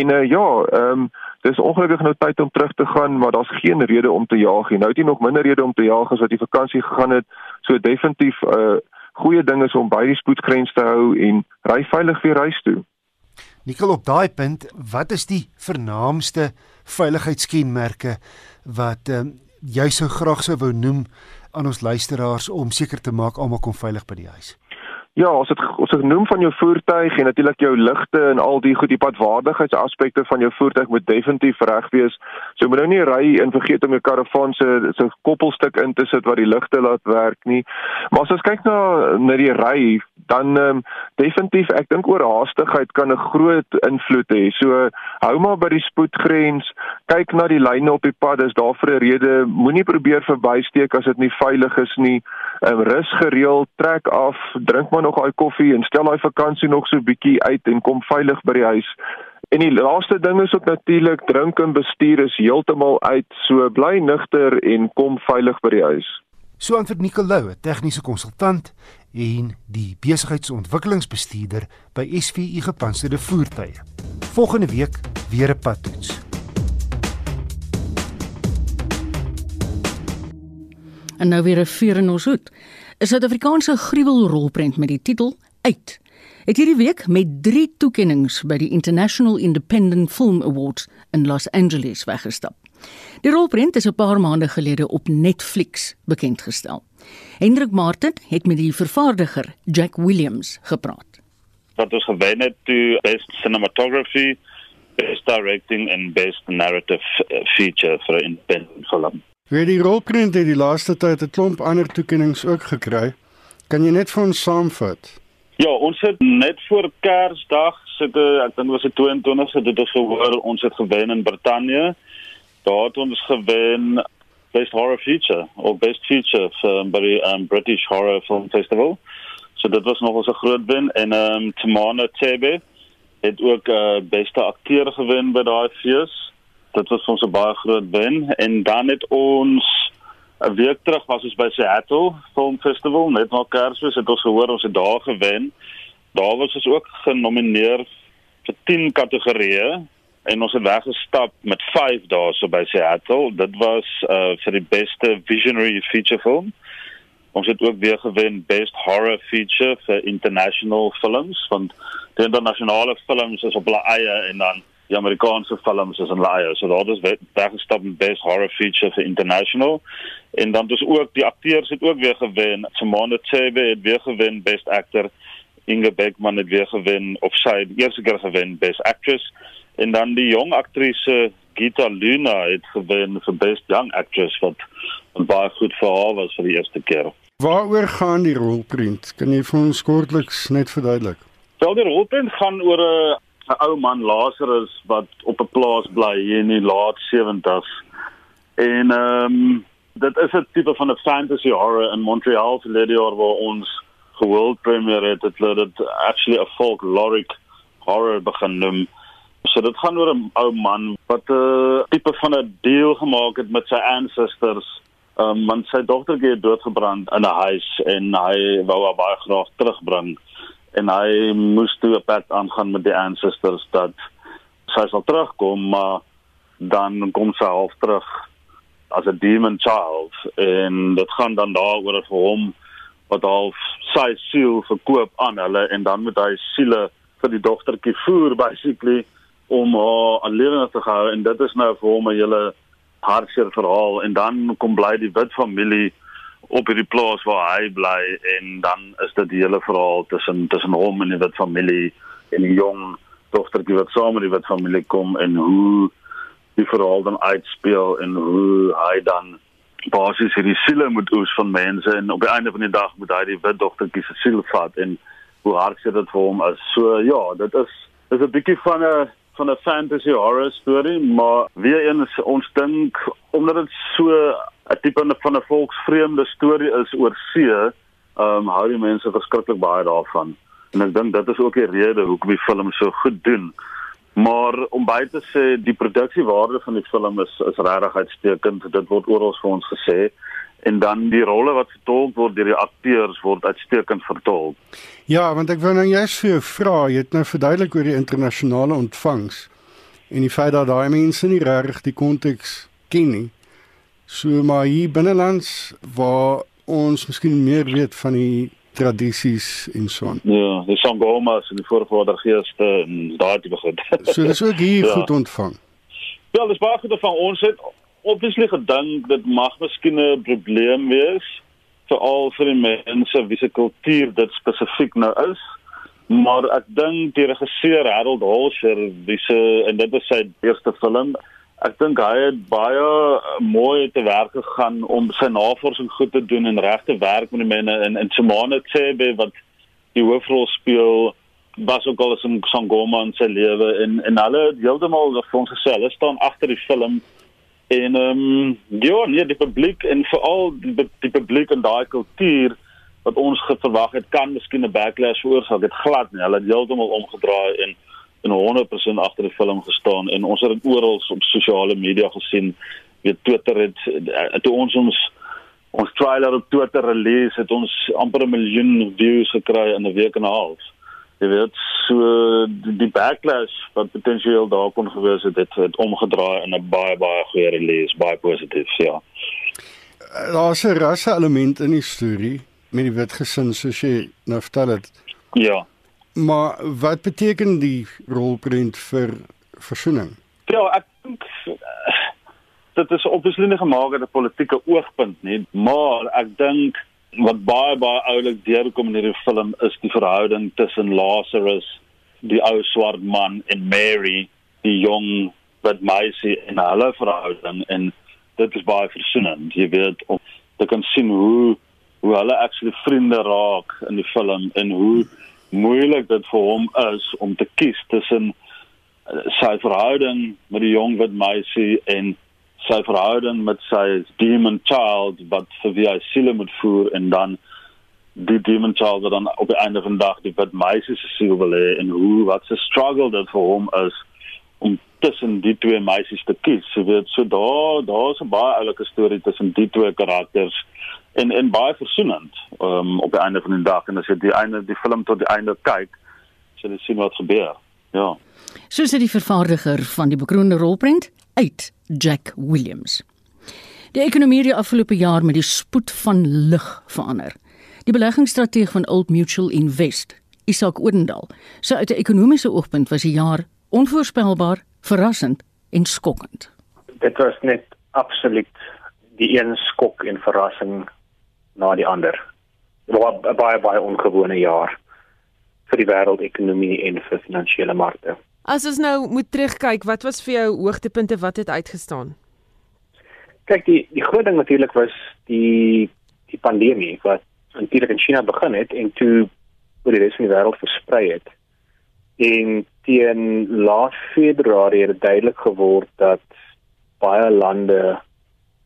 En uh, ja, ehm um, dis ongelukkig nou tyd om terug te gaan, maar daar's geen rede om te jaag nie. Nou het jy nog minder rede om te jaag as wat jy vakansie gegaan het. So definitief 'n uh, goeie ding is om by die spoedgrens te hou en ry veilig weer huis toe. Nikkel op daai punt, wat is die vernaamste veiligheidskenmerke wat ehm um, jy sou graag sou wou noem aan ons luisteraars om seker te maak almal kom veilig by die huis? Ja, as dit ons het genoem van jou voertuig en natuurlik jou ligte en al die goed die padwaardigheidsaspekte van jou voertuig moet definitief reg wees. So moet nou nie ry en vergeet om jou karavaan se se koppelstuk in te sit wat die ligte laat werk nie. Maar as ons kyk na na die ry, dan ehm um, definitief ek dink oorhaastigheid kan 'n groot invloed hê. So hou maar by die spoedgrens, kyk na die lyne op die pad, dis daar vir 'n rede. Moenie probeer verbysteek as dit nie veilig is nie. Ehm um, rus gereeld, trek af, drink maar nog daai koffie en stel daai vakansie nog so bietjie uit en kom veilig by die huis. En die laaste ding is ook natuurlik drink en bestuur is heeltemal uit. So bly nugter en kom veilig by die huis. So antwoord Nicolou, 'n tegniese konsultant en die besigheidsontwikkelingsbestuurder by SVU Gepantserde Voertuie. Volgende week weer 'n padtoets. En nou weer 'n vuur in ons hoed. 'n Suid-Afrikaanse gruwelrolprent met die titel Uit het hierdie week met 3 toekenninge by die International Independent Film Awards in Los Angeles weggestap. Die rolprent is 'n paar maande gelede op Netflix bekendgestel. Hendrik Martin het met die vervaardiger Jack Williams gepraat. Wat ons gewen het toe best cinematography, best directing en best narrative feature vir 'n independent film. Wie die rolprent het die laaste tyd 'n klomp ander toekenninge ook gekry. Kan jy net vir ons saamvat? Ja, ons het net voor Kersdag sit ek dink was dit 22 het dit gehoor ons het gewen in Brittanje. Daar het ons gewen best horror feature of best feature vir by die um, British Horror Film Festival. So dit was nog 'n groot wen en ehm um, Tamana Tebe het ook 'n uh, beste akteur gewen by daai fees. Dit was ons 'n baie groot wen en dan het ons 'n week terug was ons by Seattle Film Festival net na Kersfees het ons gehoor ons het daar gewen. Daar was ons ook genomineer vir 10 kategorieë en ons het weggestap met 5 daarso by Seattle. Dit was uh vir die beste visionary feature film. Ons het ook weer gewen best horror feature vir international films want die internasionale films is op hulle eie en dan die Amerikaanse films is in eie. So daar is weggestap met best horror feature vir international. En dan dus ook die akteurs het ook weer gewen. Simone Chebe het weer gewen best actor. Inge Beckman het weer gewen of sy het eerste keer gewen best actress en dan die jong aktrise Gita Luna het gewen vir best young actress wat baie goed vir haar was vir die eerste keer. Waaroor gaan die rolprent? Kan jy vir ons kortliks net verduidelik? Wel die rolprent gaan oor 'n 'n ou man Lazarus wat op 'n plaas bly in die laat 70s. En ehm um, dit is 'n tipe van 'n fantasy horror in Montreal vir die jaar waar ons geworld premiere het dit dit actually 'n folkloric horror begin noem. So dit gaan oor 'n ou man wat 'n uh, tipe van 'n deal gemaak het met sy ancestors. Um want sy dogtertjie het doodgebrand in 'n huis en hy wou haar baie graag terugbring en hy moes toe 'n pad aangaan met die ancestors dat sy sal terugkom maar dan kom sy half terug as 'n demon child en dit gaan dan daaroor vir hom wat half sy siel verkoop aan hulle en dan moet hy siele vir die dogtertjie voer basically om haar lewe te hou en dit is nou vir hom 'n hele hartseer verhaal. En dan kom bly die wit familie op hierdie plaas waar hy bly en dan is dit die hele verhaal tussen tussen hom en die wit familie en die jong dogtertjie wat saam met die wit familie kom en hoe die verhaal dan uitspeel en hoe hy dan basies hierdie siele moet oes van mense en op die einde van die dag moet hy die wit dogtertjie se siel vat en hoe hartseer dit vir hom is. So ja, dit is is 'n bietjie van 'n van 'n fantasy horror storie, maar weer eens ons dink omdat dit so 'n tipe van 'n volksvreemde storie is oor see, ehm um, hou die mense verskriklik baie daarvan. En ek dink dit is ook die rede hoekom die film so goed doen. Maar om by te sê die produksiewaarde van die film is is regtig uitstekend. Dit word oral vir ons gesê en dan die rolle wat vertolk word deur die akteurs word uitstekend vertolk. Ja, want ek wou nou jous vir jou vra, jy het nou verduidelik oor die internasionale ontvangs en die feit dat daai mense nie regtig die konteks ken nie. So maar hier binnelands waar ons miskien meer weet van die tradisies en so aan. Ja, die sangomas en die voorvadergeeste en daai tipe goed. so dis ook hier ja. goed ontvang. Ja, dis baie goed van ons het obviously gedink dit mag miskien 'n probleem wees veral vir die mense wie se kultuur dit spesifiek nou is. Maar ek dink die regisseur Harold Holscher, wie se en dit was sy eerste film, ek dink hy het baie mooi te werk gegaan om sy navorsing goed te doen en regte werk met die mense en en Simone Tsebe wat die hoofrol speel was ook al 'n sangoma in sy lewe en en hulle heeltemal vir ons gesê hulle staan agter die film En ehm um, ja, nee, die publiek en veral die, die publiek en daai kultuur wat ons verwag het kan miskien 'n backlash veroorsaak. Dit glad nie. Hulle het heeltemal omgedraai en en 100% agter die film gestaan en ons het dit oral op sosiale media gesien. Weet Twitter het toe ons ons ons trailer op Twitter release het ons amper 'n miljoen views gekry in 'n week en 'n half jy weet so die, backlash wat potensieel daar kon gewees het het, het omgedraai in 'n baie baie goeie release baie positief ja. Daar's 'n rasse element in die storie met die wit gesin soos jy nou vertel het. Ja. Maar wat beteken die rolprent vir versoening ja ek dink dit is obviously nie gemaak uit 'n politieke oogpunt nie? Maar ek dink wat baie baie oulik deurkom in hierdie film is die verhouding tussen Lazarus, die ou swart man en Mary, die jong wat meisie en hulle verhouding en dit is baie versoenend. Jy weet om te kan sien hoe hoe hulle actually vriende raak in die film en hoe moeilik dit vir hom is om te kies tussen uh, sy verhouding met die jong wat meisie en sy verhouding met sy demon child wat vir wie hy siele moet voer en dan die demon child wat dan op die einde van die dag die wit meisie se siel wil hê en hoe wat se struggle dit vir hom is om tussen die twee meisies te kies. Jy weet, so daar daar's 'n baie oulike storie tussen die twee karakters en en baie versoenend um, op die einde van die dag en as jy die einde die film tot die einde kyk, sal jy sien wat gebeur. Ja. So sê die vervaardiger van die bekroonde rolprent uit Jack Williams. Die ekonomie het afgelope jaar met die spoed van lig verander. Die beleggingsstrategie van Old Mutual Invest, Isak Odendaal, sê uit 'n ekonomiese oogpunt was die jaar onvoorspelbaar, verrassend en skokkend. Dit was net absoluut die een skok en verrassing na die ander. Dit was 'n baie baie ongewone jaar vir die wêreldekonomie en vir finansiële markte. As ons nou moet terugkyk, wat was vir jou hoogtepunte wat het uitgestaan? Kyk, die die groot ding natuurlik was die die pandemie wat natuurlik in China begin het en toe oor die res van die wêreld versprei het. En teen laat Februarie het duidelik geword dat baie lande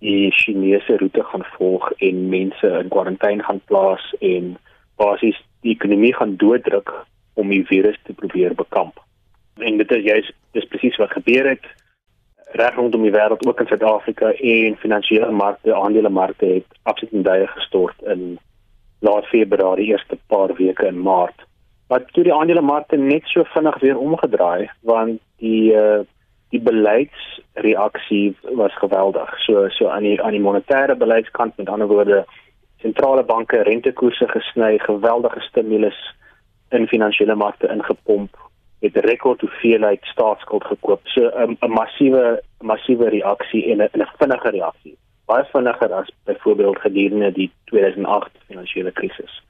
die Chinese roete gaan volg en mense in kwarantyne gaan plaas en basies die ekonomie gaan dooddruk om die virus te probeer bekamp. En dit is juist dis presies wat gebeur het reg rondom die wêreld ook in Suid-Afrika en finansiële markte, aandelemarkte het absoluut in duie gestort in laat Februarie, eerste paar weke in Maart. Maar toe die aandelemarkte net so vinnig weer omgedraai want die uh, die beleidsreaksie was geweldig. So so aan die aan die monetêre beleidskant met ander woorde sentrale banke rentekoerse gesny, geweldige stimulus in finansiële markte ingepomp, het 'n rekord hoeveelheid staatsskuld gekoop. So 'n 'n massiewe massiewe reaksie en 'n 'n vinnige reaksie. Baie vinniger as byvoorbeeld gedurende die 2008 finansiële krisis.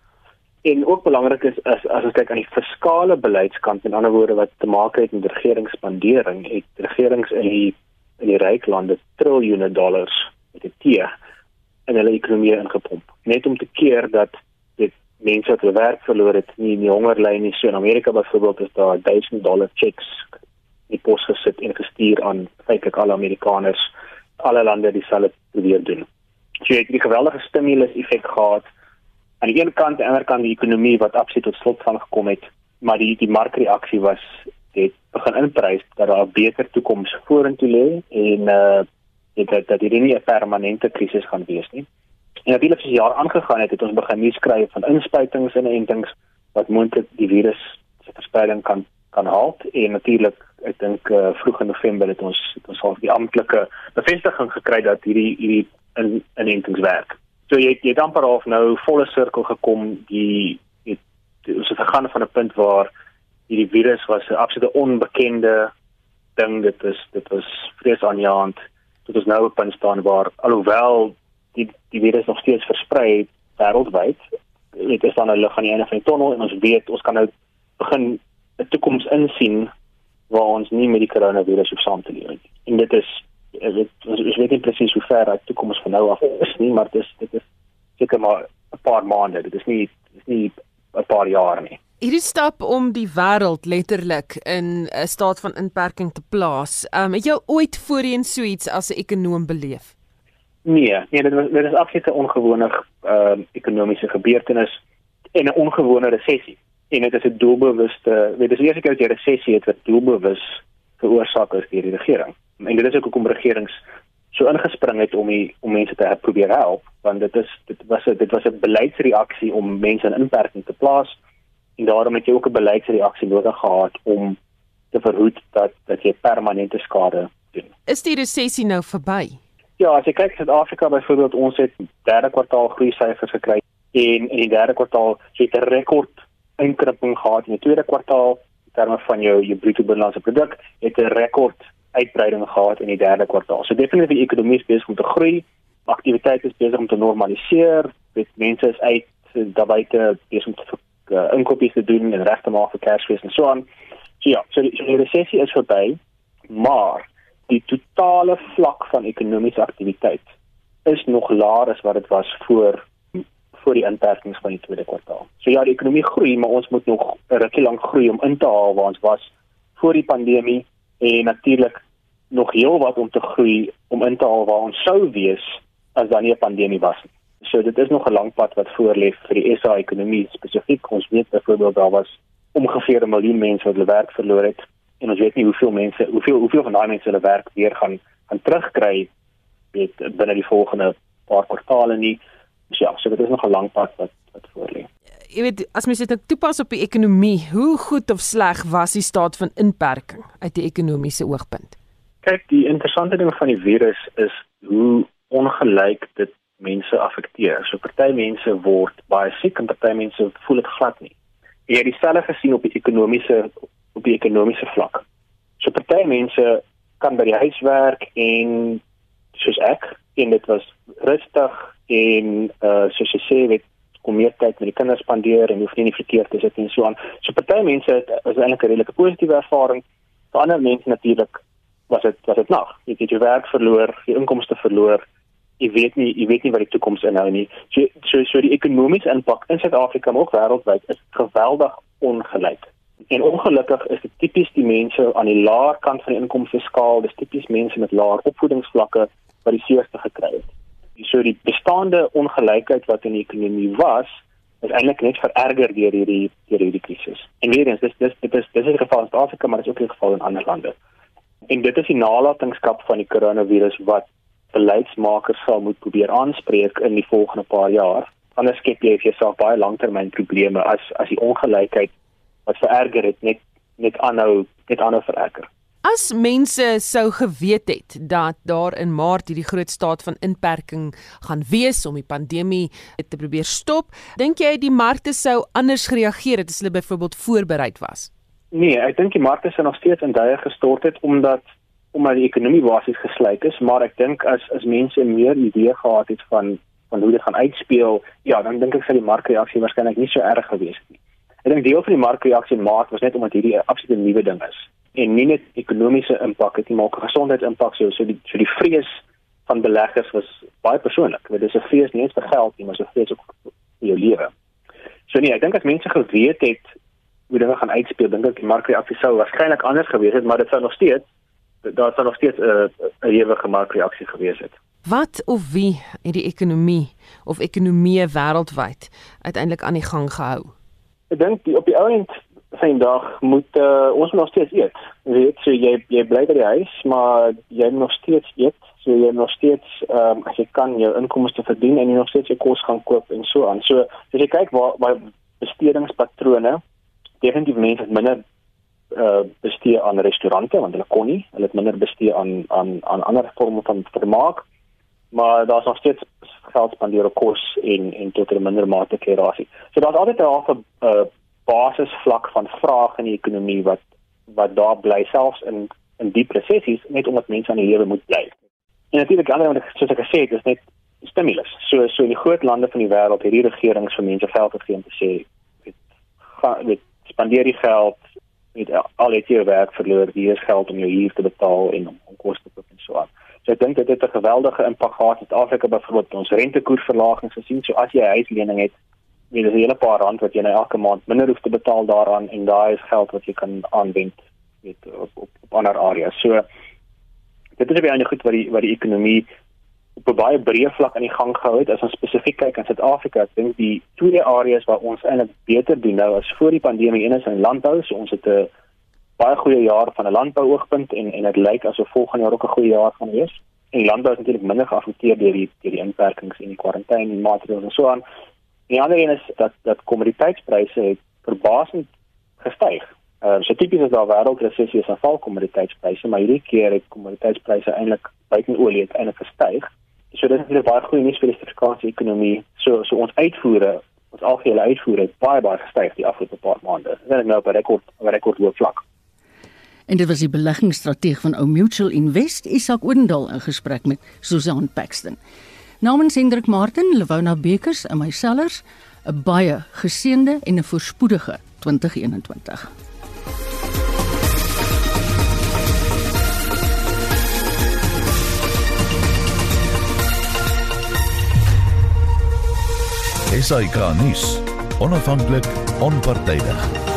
En ook belangrik is as as ons kyk aan die fiskale beleidskant, met ander woorde wat te maak het met regeringsspandering, het regerings in die in die ryk lande triljoene dollars met die T in hulle ekonomie ingepomp. Net om te keer dat mense wat hulle werk verloor het, nie in die hongerlyn nie. So in Amerika byvoorbeeld is daar 1000 dollar checks in pos gesit en gestuur aan feitelik alle Amerikaners, alle lande dieselfde probeer doen. So jy het die geweldige stimulus effek gehad aan die een kant en aan die ander kant die ekonomie wat absoluut tot slot van gekom het, maar die die markreaksie was het begin inprys dat daar 'n beter toekoms vorentoe lê en uh dit dat hierdie nie 'n permanente krisis gaan wees nie. En natuurlik as die jaar aangegaan het, het ons begin nuus skryf van inspuitings en entings wat moontlik die virus se verspreiding kan kan halt en natuurlik ek dink uh, vroeg in November het ons het ons al die amptelike bevestiging gekry dat hierdie hierdie in inentings werk. So jy jy amper half nou volle sirkel gekom. Die het ons het gegaan van 'n punt waar hierdie virus was 'n absolute onbekende ding. Dit is dit was vreesaanjaend tot ons nou op punt staan waar alhoewel die die virus nog steeds versprei wêreldwyd, dit is dan 'n lig aan die einde van die tonnel en ons weet ons kan nou begin 'n toekoms insien waar ons nie met die coronavirus hoef saam te leef nie. En dit is dit ons weet nie presies hoe ver daai toekoms van nou af is nie, maar dit is dit is seker maar 'n paar maande. Dit is nie dit is nie 'n paar jaar nie. Hierdie stap om die wêreld letterlik in 'n staat van inperking te plaas, um, het jy ooit voorheen so iets as 'n ekonom beleef? Nee, nee, dit was dit is absoluut 'n ongewone ehm uh, ekonomiese gebeurtenis en 'n ongewone resessie. En dit is 'n doelbewuste, weet jy, as jy kyk jy resessie het wat doelbewus veroorsaak is deur die regering. En dit is ook hoekom regerings so ingespring het om die, om mense te probeer help, want dit is dit was 'n dit was 'n beleidsreaksie om mense in inperking te plaas en daarom het jy ook 'n beleidsreaksie nodig gehad om te verhoed dat dat jy permanente skade doen. Is die resessie nou verby? Ja, as jy kyk Suid-Afrika byvoorbeeld, ons het derde kwartaal groei syfers gekry en in die derde kwartaal het 'n rekord inkrimping gehad in die tweede kwartaal in terme van jou jou bruto binnelandse produk het 'n rekord uitbreiding gehad in die derde kwartaal. So definitief die ekonomie is besig om te groei, aktiwiteit is besig om te normaliseer, dit mense is uit daarbuite besig om te uh, inkopies te doen en reg te maak vir Kersfees en so aan. So ja, so die, so die resessie is verby, maar die totale vlak van ekonomiese aktiwiteit is nog laer as wat dit was voor voor die inperkings van die tweede kwartaal. So ja, die ekonomie groei, maar ons moet nog 'n rukkie lank groei om in te haal waar ons was voor die pandemie en natuurlik nog heel wat om te groei om in te haal waar ons sou wees as dan nie 'n pandemie was nie. So dit is nog 'n lang pad wat voor lê vir die SA ekonomie spesifiek. Ons weet byvoorbeeld daar was ongeveer 'n miljoen mense wat hulle werk verloor het en ons weet nie hoeveel mense hoeveel hoeveel van daai mense hulle werk weer gaan gaan terugkry weet binne die volgende paar kwartaale nie. So ja, so dit is nog 'n lang pad wat wat voor lê. Jy weet, as mens dit nou toepas op die ekonomie, hoe goed of sleg was die staat van inperking uit die ekonomiese oogpunt? Kyk, die interessante ding van die virus is hoe ongelyk dit mense affekteer. So party mense word baie siek en party mense voel dit glad nie. Jy het dieselfde gesien op die ekonomiese op die ekonomiese vlak. So party mense kan by die huis werk en soos ek en dit was rustig en uh soos jy sê weet kom meer tyd met die kinders spandeer en hoef nie in die verkeer te sit en so aan. So party mense het is eintlik 'n redelike positiewe ervaring. Vir ander mense natuurlik was dit was dit nog. Jy het jou werk verloor, jou inkomste verloor. Jy weet nie jy weet nie wat die toekoms inhou nie. So so so die ekonomiese impak in Suid-Afrika maar ook wêreldwyd is geweldig ongelyk. En ongelukkig is dit tipies die mense aan die laer kant van die inkomste skaal, dis tipies mense met laer opvoedingsvlakke wat die seerste gekry het so die bestaande ongelykheid wat in die ekonomie was is eintlik net vererger deur hierdie deur hierdie krisis. En weer eens dis dis dit is dis is die geval in Suid-Afrika maar dit is ook die geval in ander lande. En dit is die nalatenskap van die koronavirus wat beleidsmakers sal moet probeer aanspreek in die volgende paar jaar. Anders skep jy vir jouself baie langtermynprobleme as as die ongelykheid wat vererger het net net aanhou net aanhou vererger. As mense sou geweet het dat daar in Maart hierdie groot staat van inperking gaan wees om die pandemie te probeer stop, dink jy die markte sou anders gereageer het as hulle byvoorbeeld voorberei was? Nee, ek dink die markte sou nog steeds in duie gestort het omdat omdat die ekonomie basies gesluit is, maar ek dink as as mense meer idee gehad het van van hoe dit gaan uitspeel, ja, dan dink ek sou die markreaksie waarskynlik nie so erg gewees het nie. Ek dink deel van die markreaksie in Maart was net omdat hierdie 'n absolute nuwe ding is en nie net ekonomiese impak het nie maar ook gesondheidsimpak so so die so die vrees van beleggers was baie persoonlik dit is 'n vrees nie net vir geld nie maar 'n vrees ook vir jou lewe. So nee, ek dink as mense geweet het hoe dinge gaan uitspeel, dink ek die markreaksie sou waarskynlik anders gewees het, maar dit sou nog steeds daar sou nog steeds 'n uh, 'n ewige markreaksie gewees het. Wat of wie het die ekonomie of ekonomie wêreldwyd uiteindelik aan die gang gehou? Ek dink op die ou end sien dag moet uh, ons nog steeds eet. Jy weet, so jy jy bly by die huis, maar jy moet nog steeds eet. So jy moet nog steeds ehm um, as jy kan jou inkomste verdien en jy nog steeds jou kos gaan koop en so aan. So as jy kyk waar waar bestedingspatrone definitief mense het minder uh bestee aan restaurante want hulle kon nie, hulle het minder bestee aan aan aan ander vorme van vermaak. Maar daar's nog steeds geld spandeer op kos en en tot 'n minder mate kerasie. So daar's altyd 'n half 'n uh, basisvlak van vraag in die ekonomie wat wat daar bly selfs in in diep resessies net omdat mense aan die lewe moet bly. En natuurlik ander wat soos ek gesê het, is net stimulus. So so in die groot lande van die wêreld het die regerings vir mense geld gegee om te sê gaan weet spandeer die geld met al het jy werk verloor, hier is geld om jou huur te betaal en om, om kos te koop en so aan. So ek dink dit het 'n geweldige impak gehad in Afrika byvoorbeeld ons rentekoersverlagings gesien. So as jy 'n huislening het, jy het 'n hele paar rand wat jy nou elke maand minder hoef te betaal daaraan en daai is geld wat jy kan aanwend weet op op, op ander areas. So dit is baie goed wat die wat die ekonomie op 'n baie breë vlak aan die gang gehou het as ons spesifiek kyk aan Suid-Afrika. Ek dink die twee areas waar ons eintlik beter doen nou as voor die pandemie een is in landbou. So ons het 'n baie goeie jaar van 'n landbouoogpunt en en dit lyk asof volgende jaar ook 'n goeie jaar gaan wees. En landbou is natuurlik minder geaffekteer deur die deur die inperkings en die kwarantyne maatreëls en so aan. Die ander een is dat dat kommoditeitspryse het verbasend gestyg. Uh, so tipies is daar wêreldresessie is afval kommoditeitspryse, maar hierdie keer het kommoditeitspryse eintlik buiten olie het eintlik gestyg. So dit is 'n baie goeie nuus vir die Suid-Afrikaanse ekonomie. So so ons uitvoere, ons algehele uitvoere baie baie gestyg die afgelope paar maande. Dit is nou 'n rekord 'n rekord hoë vlak. En dit was die beleggingsstrateeg van Ou Mutual Invest, Isak Oendal in gesprek met Susan Paxton. Namens Hendrik Martin, Lewona Bekers en mysellers, 'n baie geseënde en 'n voorspoedige 2021. Esai Kahnis, onafhanklik, onpartydig.